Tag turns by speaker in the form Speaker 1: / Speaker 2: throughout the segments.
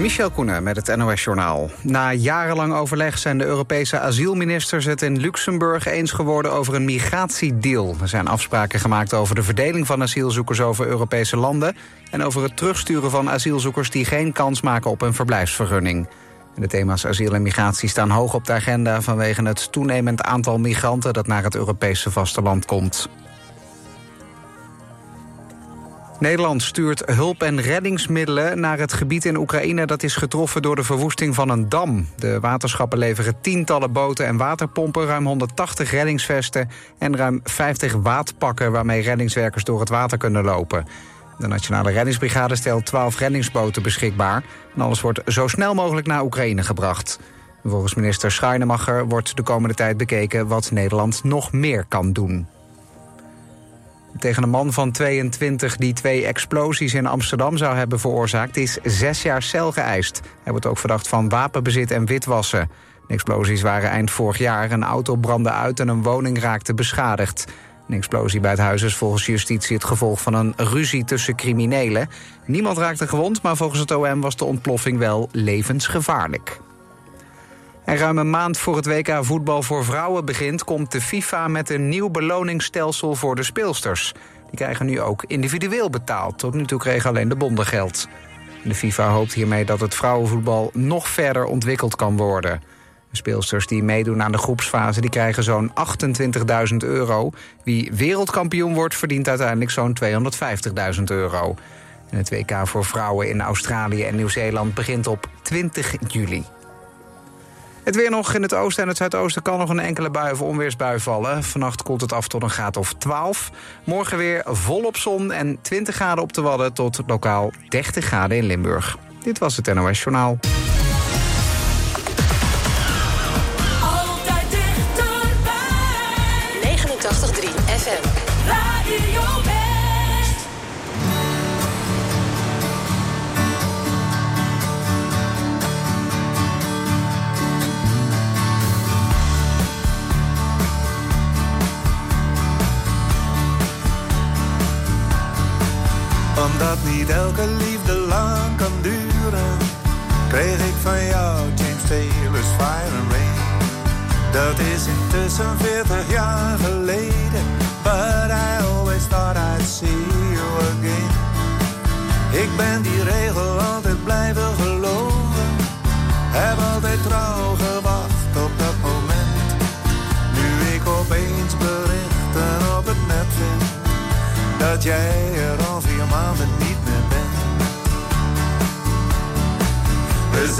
Speaker 1: Michel Koenen met het NOS-journaal. Na jarenlang overleg zijn de Europese asielministers het in Luxemburg eens geworden over een migratiedeal. Er zijn afspraken gemaakt over de verdeling van asielzoekers over Europese landen... en over het terugsturen van asielzoekers die geen kans maken op een verblijfsvergunning. De thema's asiel en migratie staan hoog op de agenda... vanwege het toenemend aantal migranten dat naar het Europese vasteland komt. Nederland stuurt hulp- en reddingsmiddelen naar het gebied in Oekraïne... dat is getroffen door de verwoesting van een dam. De waterschappen leveren tientallen boten en waterpompen... ruim 180 reddingsvesten en ruim 50 waadpakken... waarmee reddingswerkers door het water kunnen lopen. De Nationale Reddingsbrigade stelt 12 reddingsboten beschikbaar... en alles wordt zo snel mogelijk naar Oekraïne gebracht. Volgens minister Schrijnemacher wordt de komende tijd bekeken... wat Nederland nog meer kan doen. Tegen een man van 22 die twee explosies in Amsterdam zou hebben veroorzaakt... is zes jaar cel geëist. Hij wordt ook verdacht van wapenbezit en witwassen. De explosies waren eind vorig jaar. Een auto brandde uit en een woning raakte beschadigd. Een explosie bij het huis is volgens justitie het gevolg van een ruzie tussen criminelen. Niemand raakte gewond, maar volgens het OM was de ontploffing wel levensgevaarlijk. En ruim een maand voor het WK voetbal voor vrouwen begint... komt de FIFA met een nieuw beloningsstelsel voor de speelsters. Die krijgen nu ook individueel betaald. Tot nu toe kregen alleen de bonden geld. De FIFA hoopt hiermee dat het vrouwenvoetbal nog verder ontwikkeld kan worden. De speelsters die meedoen aan de groepsfase die krijgen zo'n 28.000 euro. Wie wereldkampioen wordt verdient uiteindelijk zo'n 250.000 euro. En het WK voor vrouwen in Australië en Nieuw-Zeeland begint op 20 juli. Het weer nog in het oosten en het zuidoosten kan nog een enkele bui of onweersbui vallen. Vannacht koelt het af tot een graad of 12. Morgen weer volop zon en 20 graden op de Wadden tot lokaal 30 graden in Limburg. Dit was het NOS Journaal.
Speaker 2: Omdat niet elke liefde lang kan duren, kreeg ik van jou James Taylor's Fire and Rain. Dat is intussen 40 jaar geleden, but I always thought I'd see you again. Ik ben die regel altijd blijven geloven, heb altijd trouw gewacht op dat moment. Nu ik opeens berichten op het net vind dat jij er al vier maanden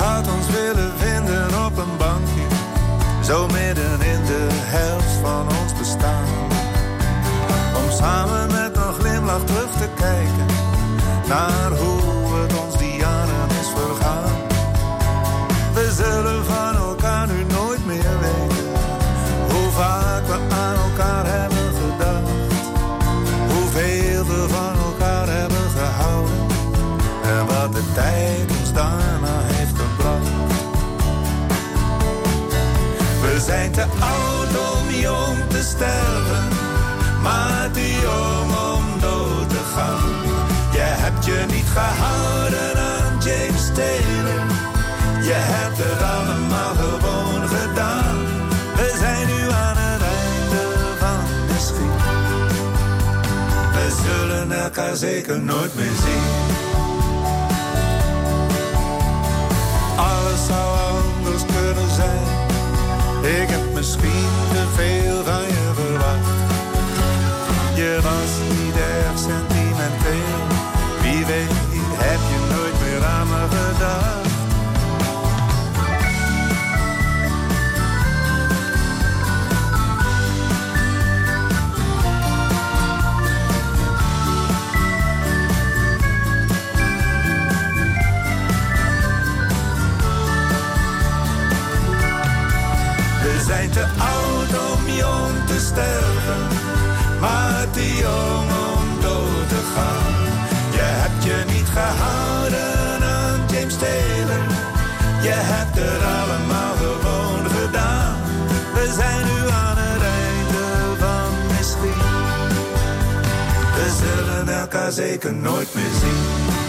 Speaker 2: Had ons willen vinden op een bankje, zo midden in de helft van ons bestaan. Om samen met een glimlach terug te kijken naar hoe je niet gehouden aan James Taylor, je hebt het allemaal gewoon gedaan. We zijn nu aan het einde van de schiet. We zullen elkaar zeker nooit meer zien. Alles zou anders kunnen zijn. Ik heb misschien te jong om dood te gaan. Je hebt je niet gehouden aan James Taylor. Je hebt er allemaal gewoon gedaan. We zijn nu aan het einde van misschien. We zullen elkaar zeker nooit meer zien.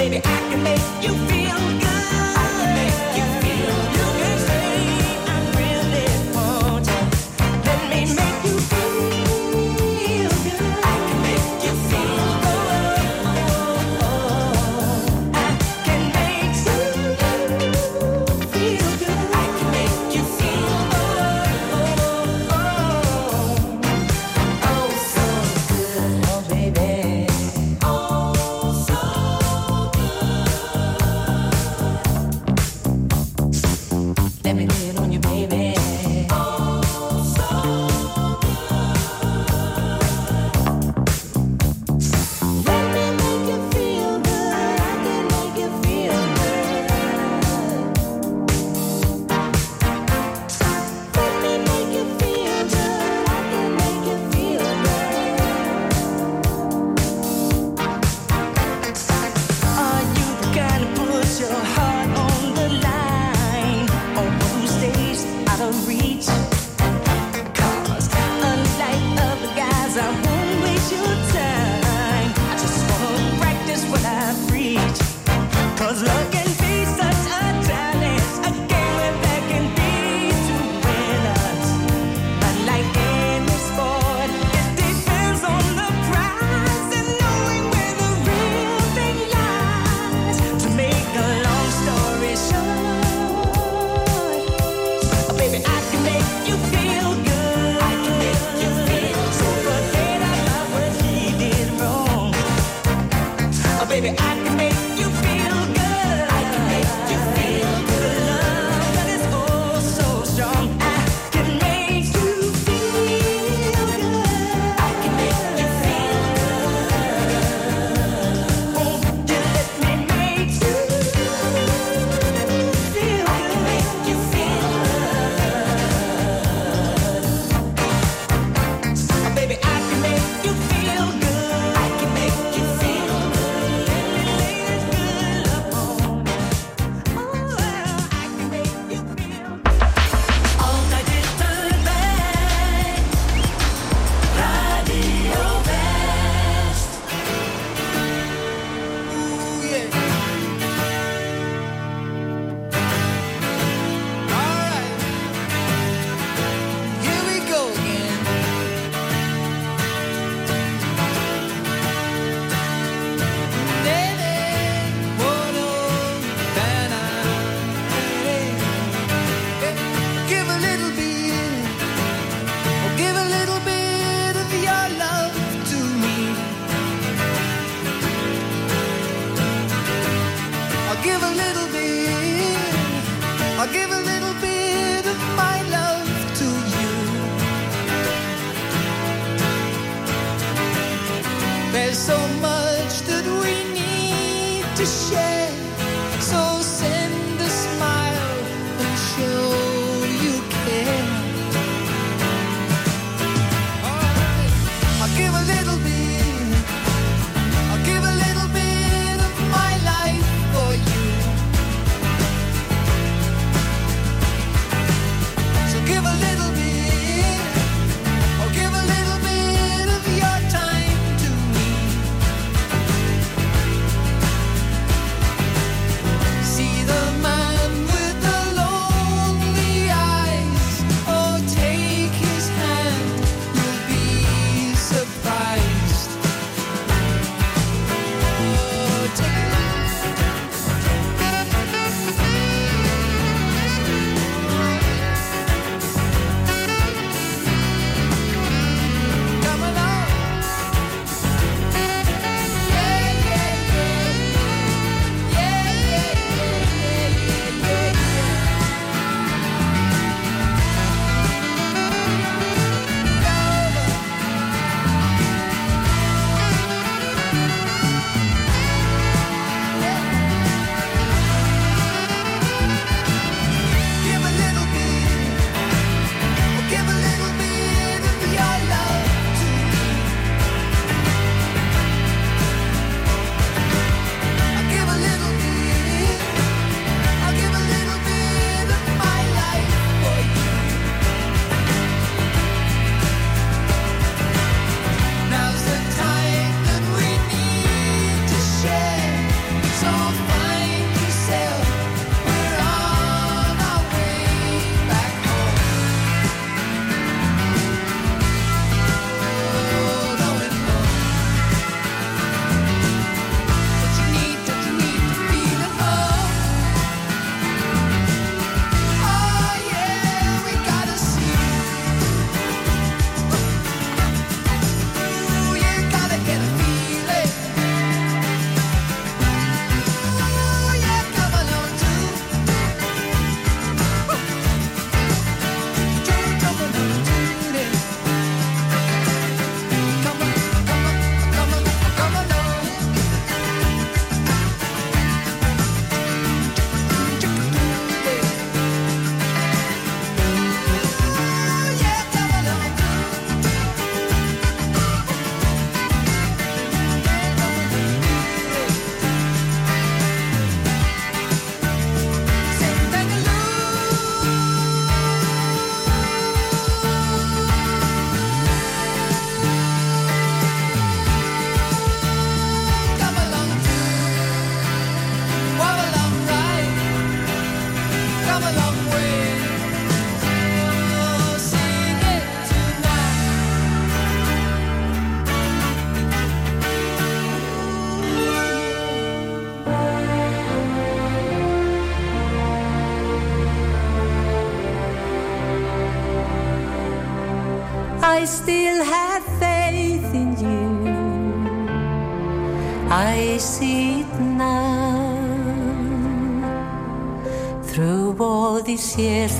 Speaker 3: baby, I can make you feel.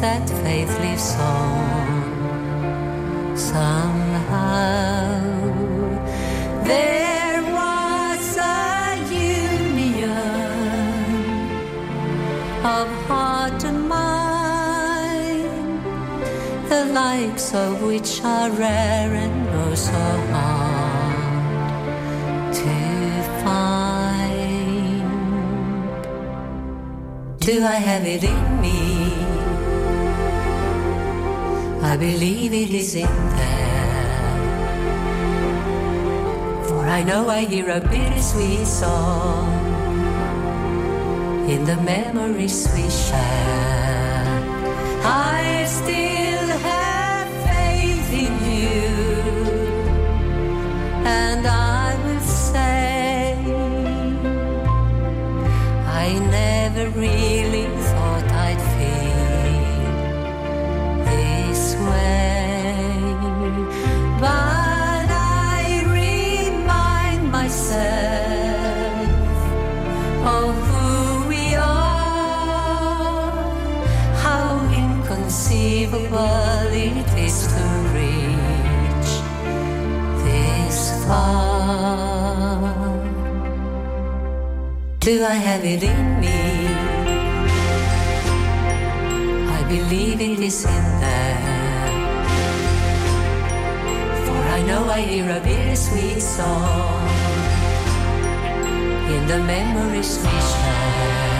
Speaker 3: that
Speaker 4: faith lives on somehow. There was a union of heart and mind, the likes of which are rare and oh so hard to find. Do I have it in? believe it is in there. For I know I hear a bittersweet song in the memories we share. I still. table it is to reach this far. Do I have it in me? I believe it is in there. For I know I hear a bittersweet song in the memories we share.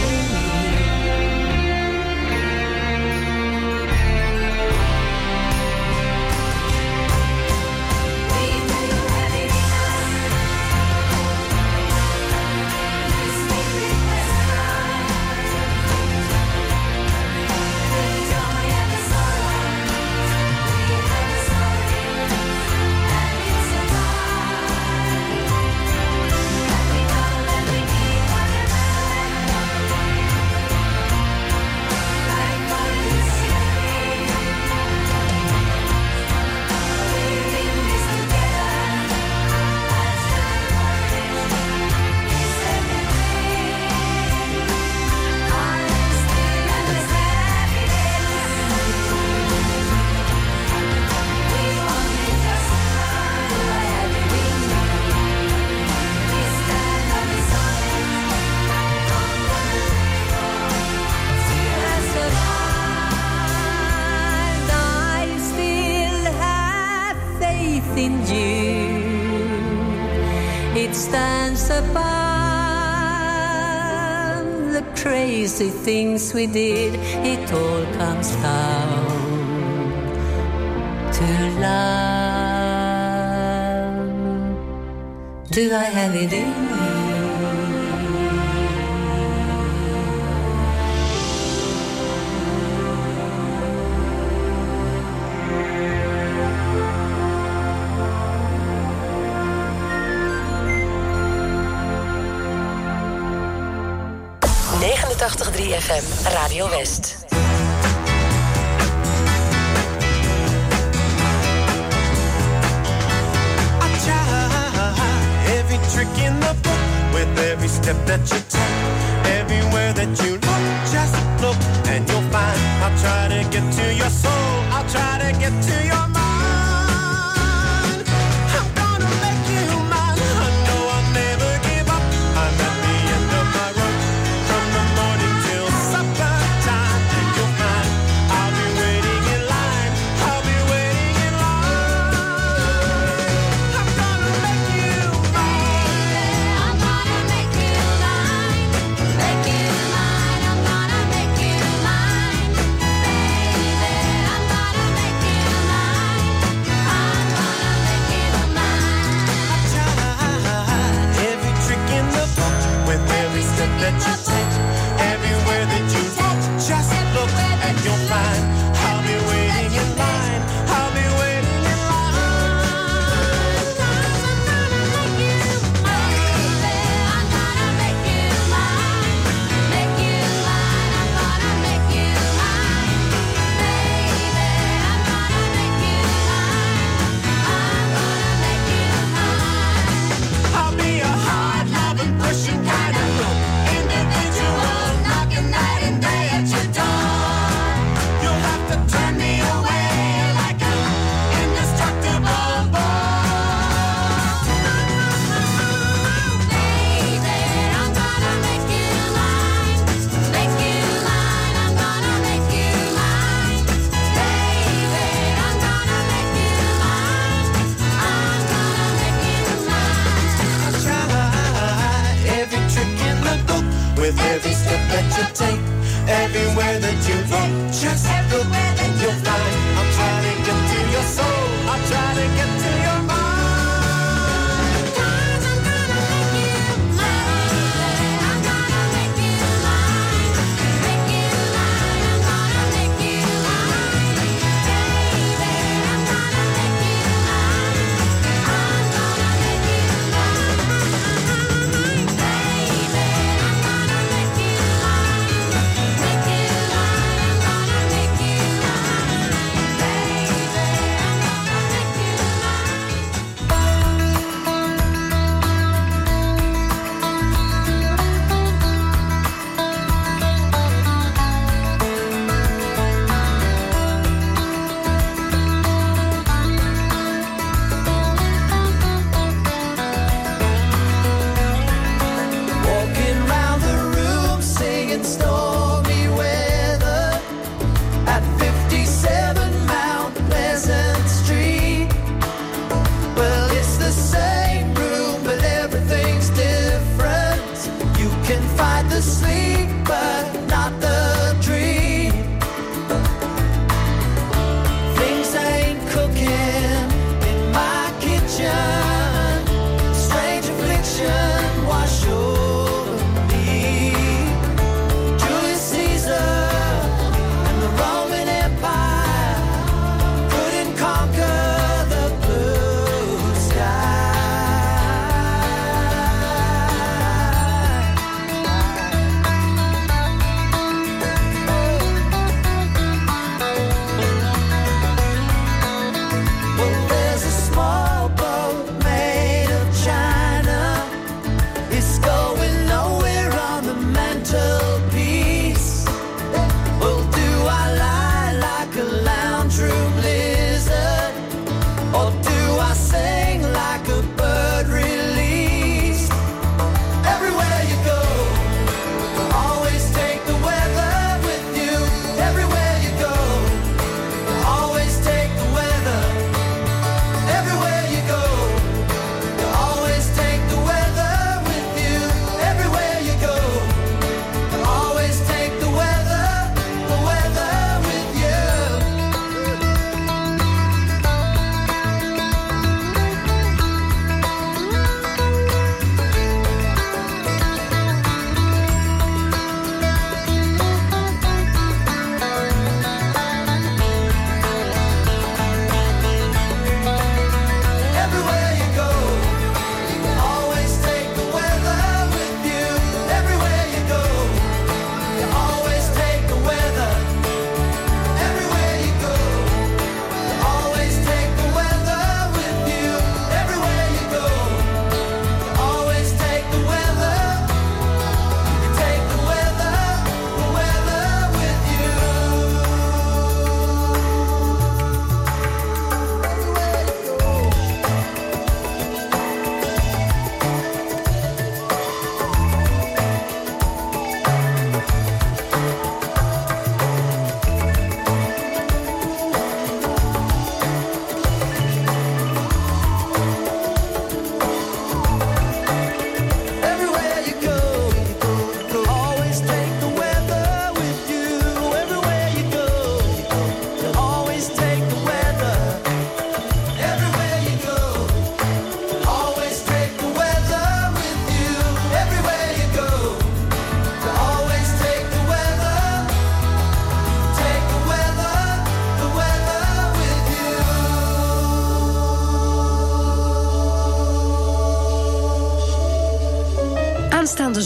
Speaker 4: we did. It all comes down to love. Do I have it in me?
Speaker 5: FM Radio West.
Speaker 6: I try every trick in the book with every step that you take, everywhere that you look. Just look and you'll find. I'll try to get to your soul. I'll try to get to your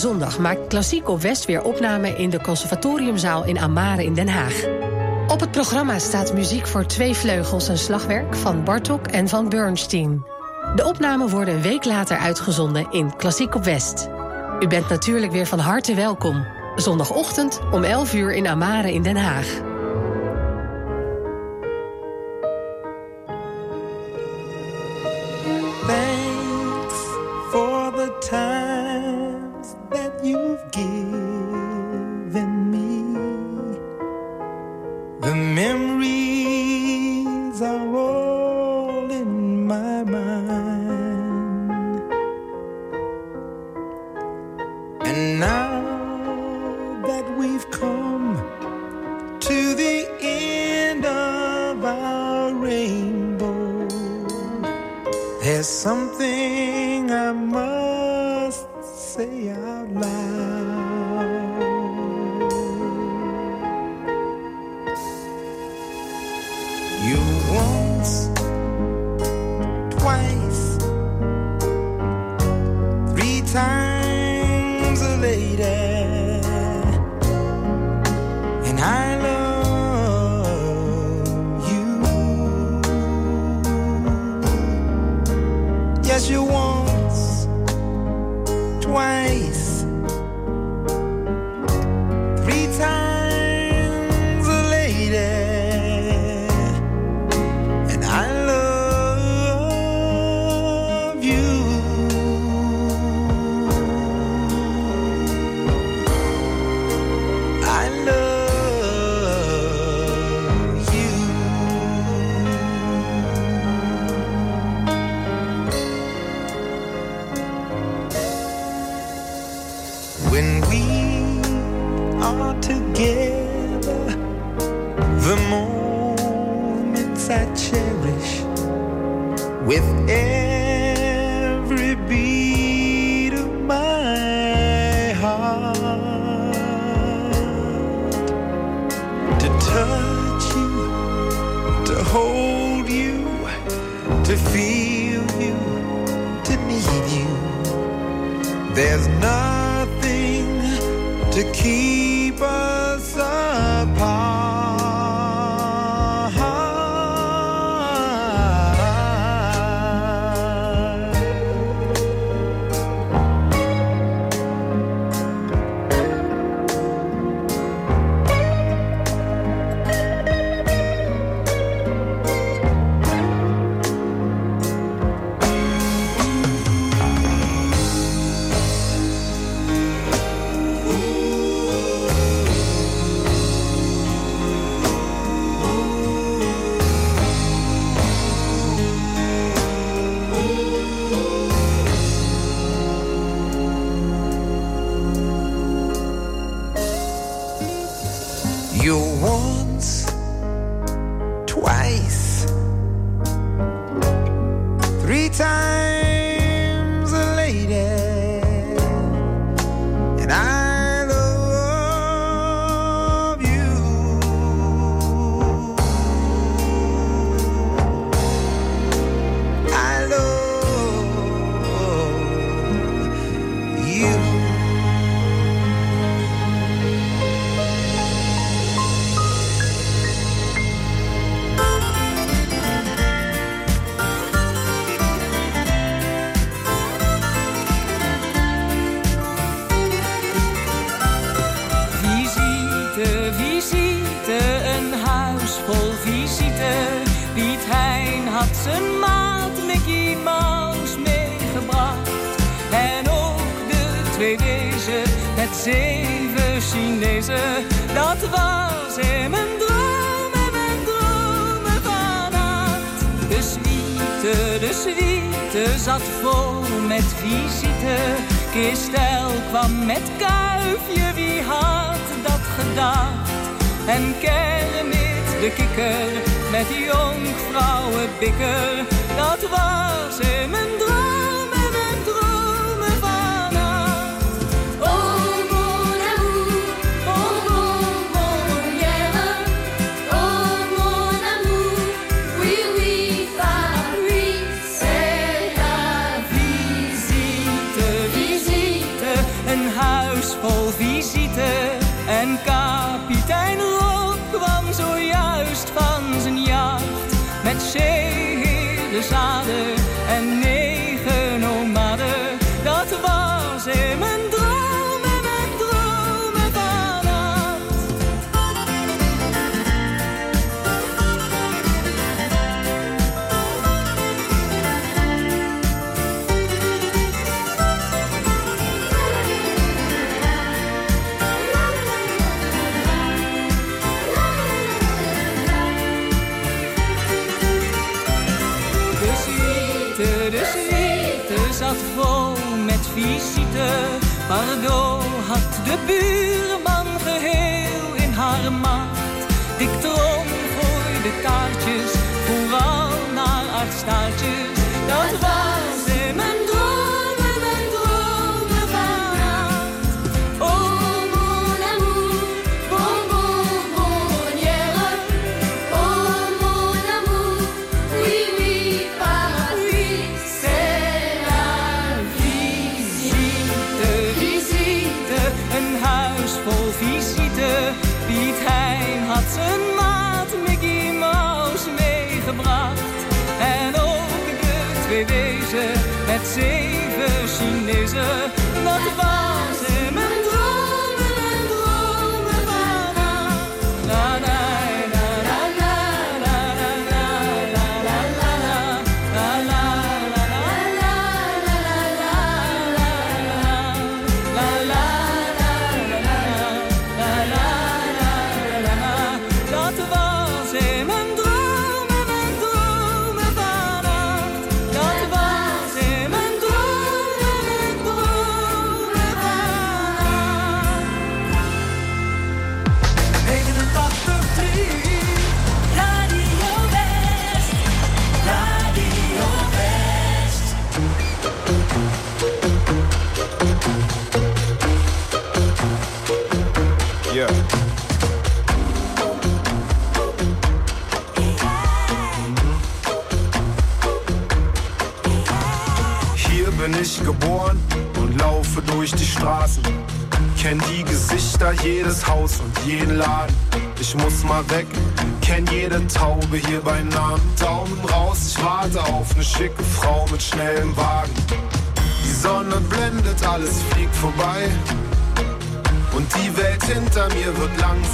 Speaker 7: zondag maakt Klassico West weer opname in de Conservatoriumzaal in Amare in Den Haag. Op het programma staat muziek voor twee vleugels en slagwerk van Bartok en van Bernstein. De opnamen worden een week later uitgezonden in Klassiek op West. U bent natuurlijk weer van harte welkom. Zondagochtend om 11 uur in Amare in Den Haag.
Speaker 8: Say out loud.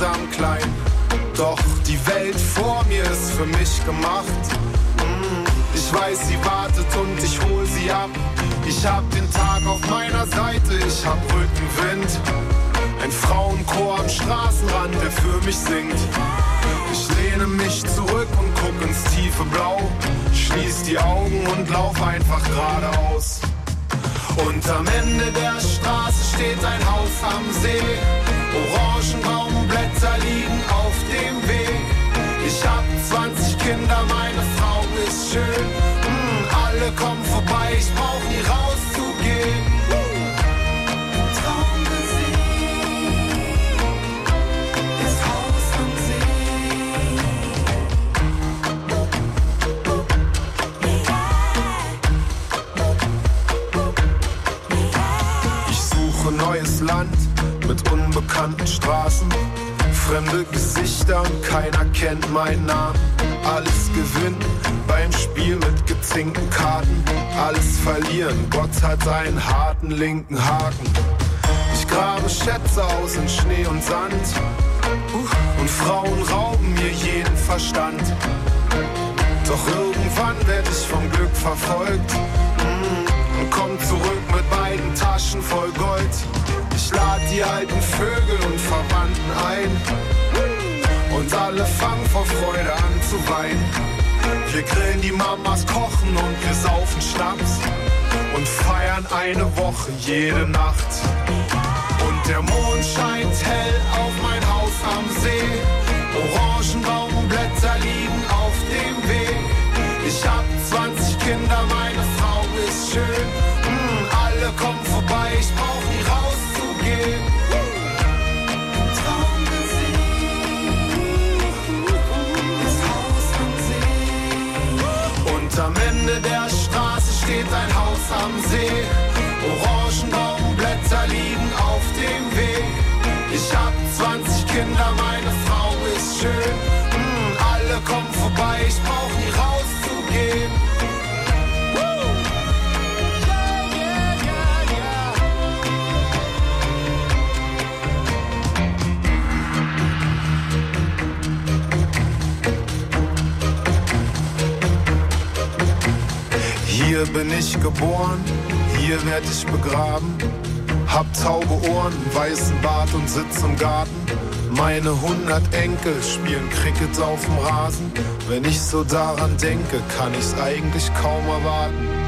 Speaker 9: Langsam klein. Doch die Welt vor mir ist für mich gemacht. Mm, Ich weiß, sie wartet und ich hol sie ab. Ich hab den Tag auf meiner Seite, ich hab Rückenwind. Ein Frauenchor am Straßenrand, der für mich singt. Ich lehne mich zurück und guck ins tiefe Blau. Schließ die Augen und lauf einfach geradeaus. Und am Ende der Straße steht ein Haus am See. Orangenbaumblätter liegen auf dem Weg. Ich hab 20 Kinder, meine Frau ist schön. Mm, alle kommen vorbei, ich brauch nie rauszugehen. Kennt meinen Namen. Alles gewinnen beim Spiel mit gezinkten Karten. Alles verlieren, Gott hat einen harten linken Haken. Ich grabe Schätze aus in Schnee und Sand. Und Frauen rauben mir jeden Verstand. Doch irgendwann werd ich vom Glück verfolgt. Mm, Und komm zurück mit beiden Taschen voll Gold. Ich lad die alten Vögel und Verwandten ein. Und alle fangen vor Freude an zu weinen. Wir grillen die Mamas, kochen und wir saufen Schnaps. Und feiern eine Woche jede Nacht. Und der Mond scheint hell auf mein Haus am See. Orangenbaumblätter liegen auf dem Weg. Ich hab 20 Kinder, meine Frau ist schön. Mm, alle kommen vorbei, ich brauch nie rauszugehen. Steht ein Haus am See. Orangenbaumblätter liegen auf dem Weg. Ich hab 20 Kinder, meine Frau ist schön. Hier bin ich geboren, hier werd ich begraben. Hab taube Ohren, weißen Bart und sitz im Garten. Meine hundert Enkel spielen Cricket auf dem Rasen. Wenn ich so daran denke, kann ich's eigentlich kaum erwarten.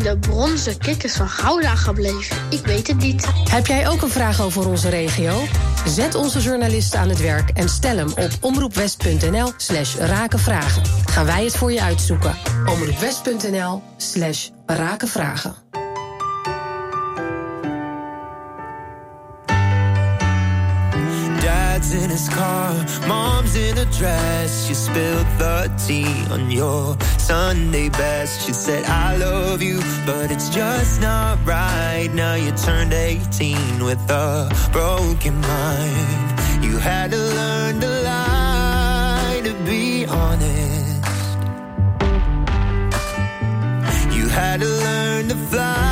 Speaker 10: Zijn de bronzen kikkers van Gouda gebleven? Ik weet het niet.
Speaker 7: Heb jij ook een vraag over onze regio? Zet onze journalisten aan het werk en stel hem op omroepwest.nl slash rakenvragen. Gaan wij het voor je uitzoeken. omroepwest.nl slash rakenvragen.
Speaker 11: Dad's in his car, mom's in a dress. She spilled the tea on your Sunday best. She said, I love you, but it's just not right. Now you turned 18 with a broken mind. You had to learn to lie to be honest. You had to learn to fly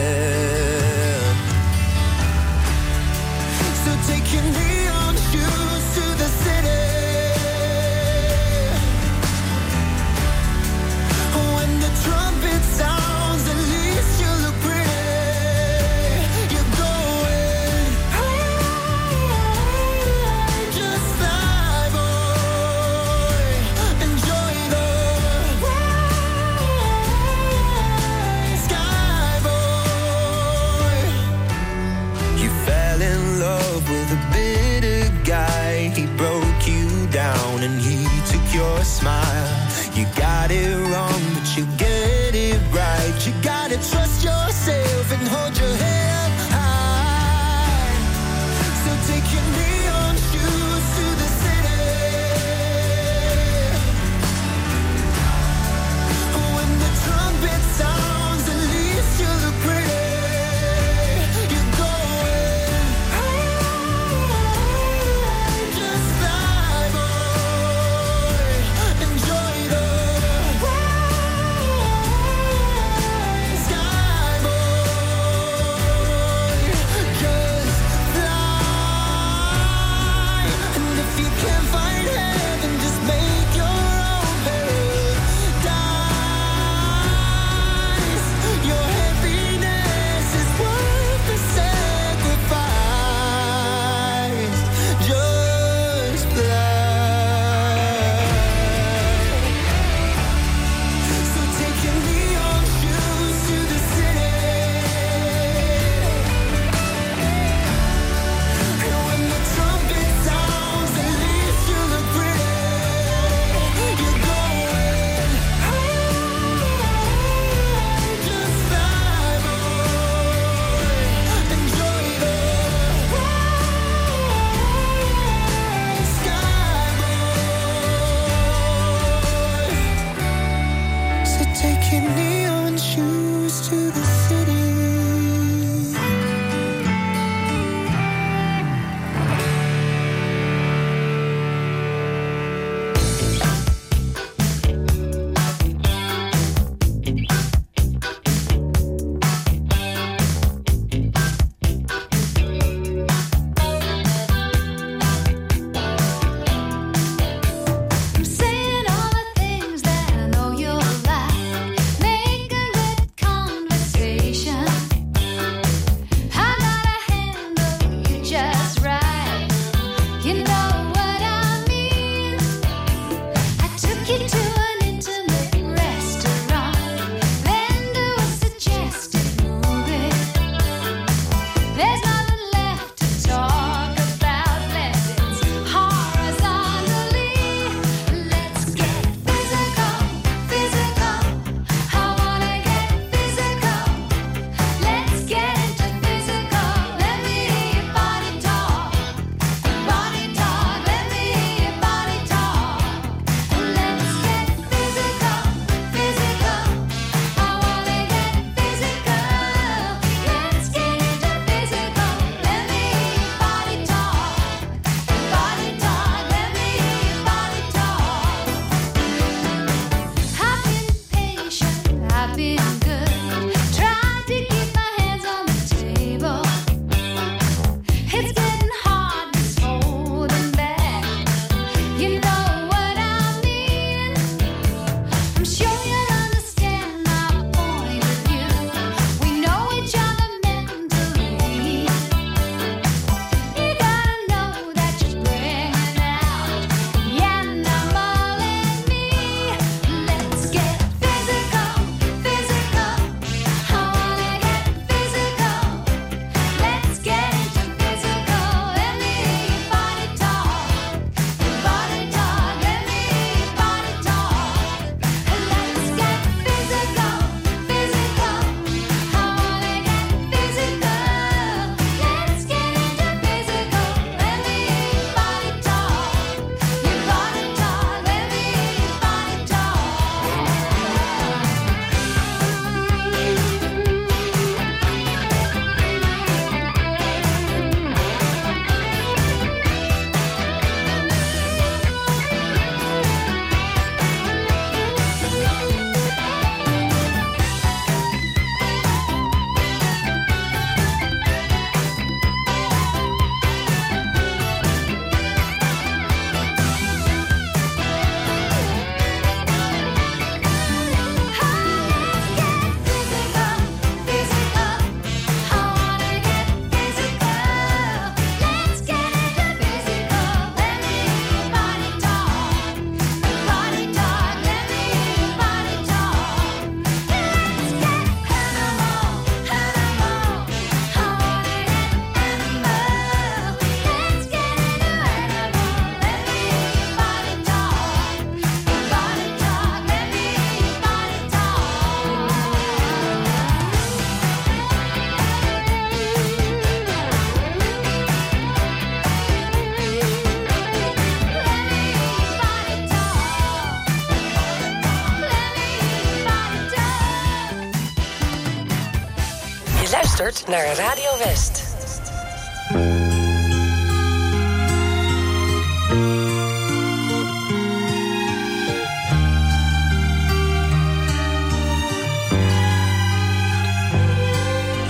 Speaker 5: Naar Radio West.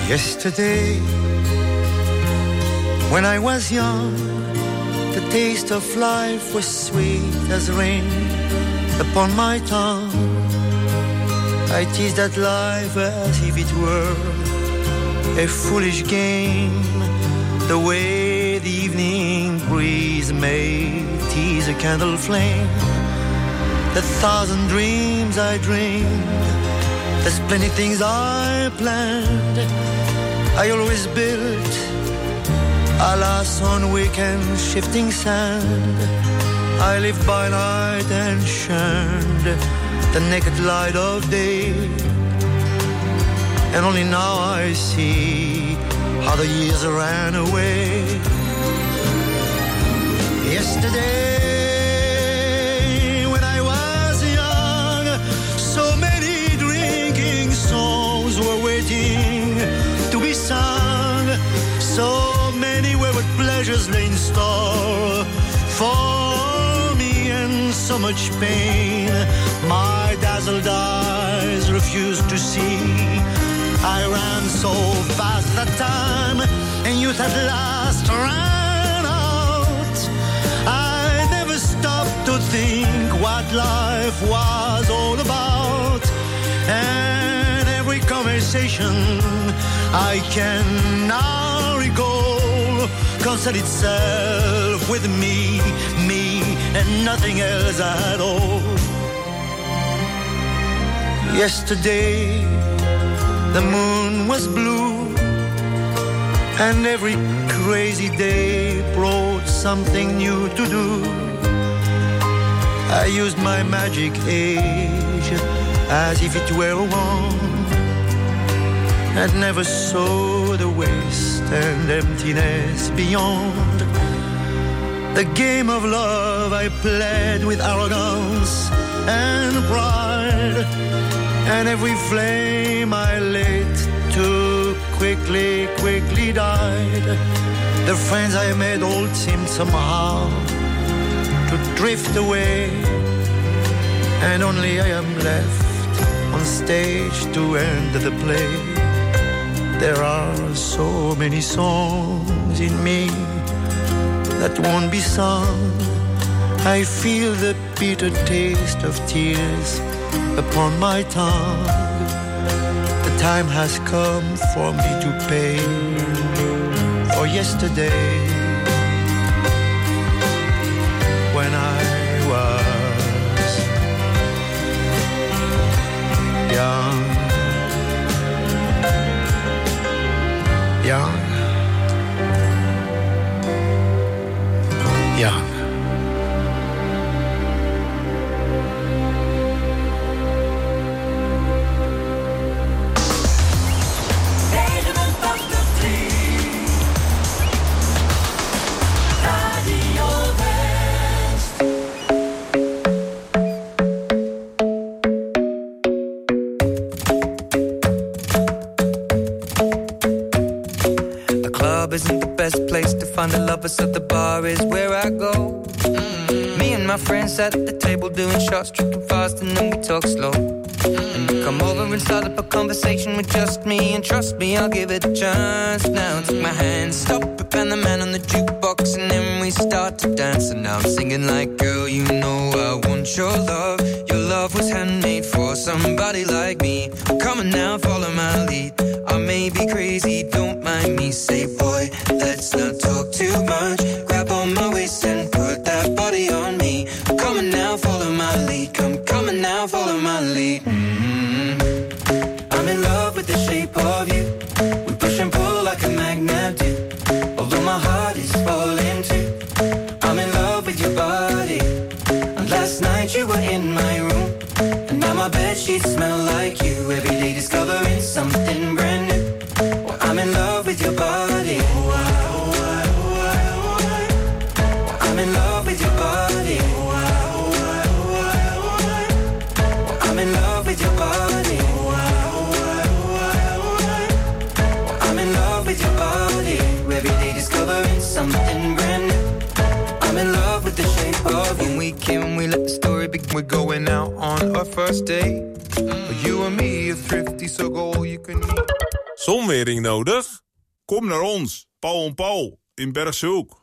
Speaker 11: Yesterday, when I was young, the taste of life was sweet as rain upon my tongue. I teased at life as if it were a foolish game, the way the evening breeze may tease a candle flame. The thousand dreams I dreamed, there's plenty things I planned. I always built, alas, on weekend shifting sand. I live by night and shunned the naked light of day. And only now I see how the years ran away. Yesterday, when I was young, so many drinking songs were waiting to be sung. So many wayward pleasures lay in store for me, and so much pain my dazzled eyes refused to see. I ran so fast that time, and youth at last ran out. I never stopped to think what life was all about. And every conversation I can now recall concerned itself with me, me, and nothing else at all. Yesterday, the moon was blue, and every crazy day brought something new to do. I used my magic age as if it were a wand, and never saw the waste and emptiness beyond. The game of love I played with arrogance and pride, and every flame I lit too quickly, quickly died. The friends I made all seemed somehow to drift away, and only I am left on stage to end the play. There are so many songs in me that won't be sung. I feel the bitter taste of tears upon my tongue. The time has come for me to pay for yesterday when I was young, young, young.
Speaker 12: Shots, tripping fast, and then we talk slow. And you come over and start up a conversation with just me, and trust me, I'll give it a chance. Now take my hand, stop it, and the man on the jukebox, and then we start to dance. And now I'm singing like, girl, you know I want your love. Your love was handmade for somebody like me. Come on now, follow my lead. I may be crazy, so go all you can eat.
Speaker 13: Zonwering nodig? Kom naar ons, Paul en Paul, in Bergshoek.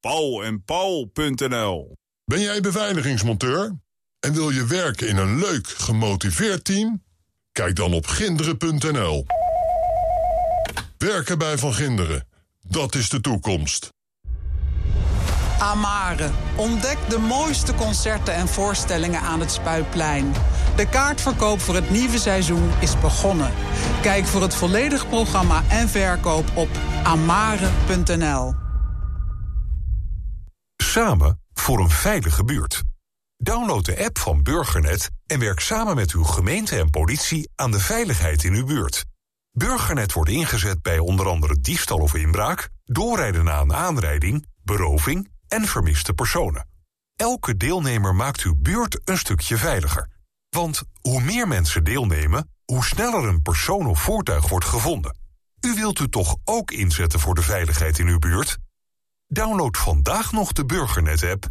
Speaker 13: Paul en Paul.nl
Speaker 14: Ben jij beveiligingsmonteur? En wil je werken in een leuk, gemotiveerd team? Kijk dan op ginderen.nl. Werken bij Van Ginderen, dat is de toekomst.
Speaker 15: Amare. Ontdek de mooiste concerten en voorstellingen aan het Spuitplein. De kaartverkoop voor het nieuwe seizoen is begonnen. Kijk voor het volledige programma en verkoop op amare.nl.
Speaker 16: Samen voor een veilige buurt. Download de app van Burgernet en werk samen met uw gemeente en politie aan de veiligheid in uw buurt. Burgernet wordt ingezet bij onder andere diefstal of inbraak, doorrijden na een aanrijding, beroving en vermiste personen. Elke deelnemer maakt uw buurt een stukje veiliger. Want hoe meer mensen deelnemen, hoe sneller een persoon of voertuig wordt gevonden. U wilt u toch ook inzetten voor de veiligheid in uw buurt? Download vandaag nog de Burgernet-app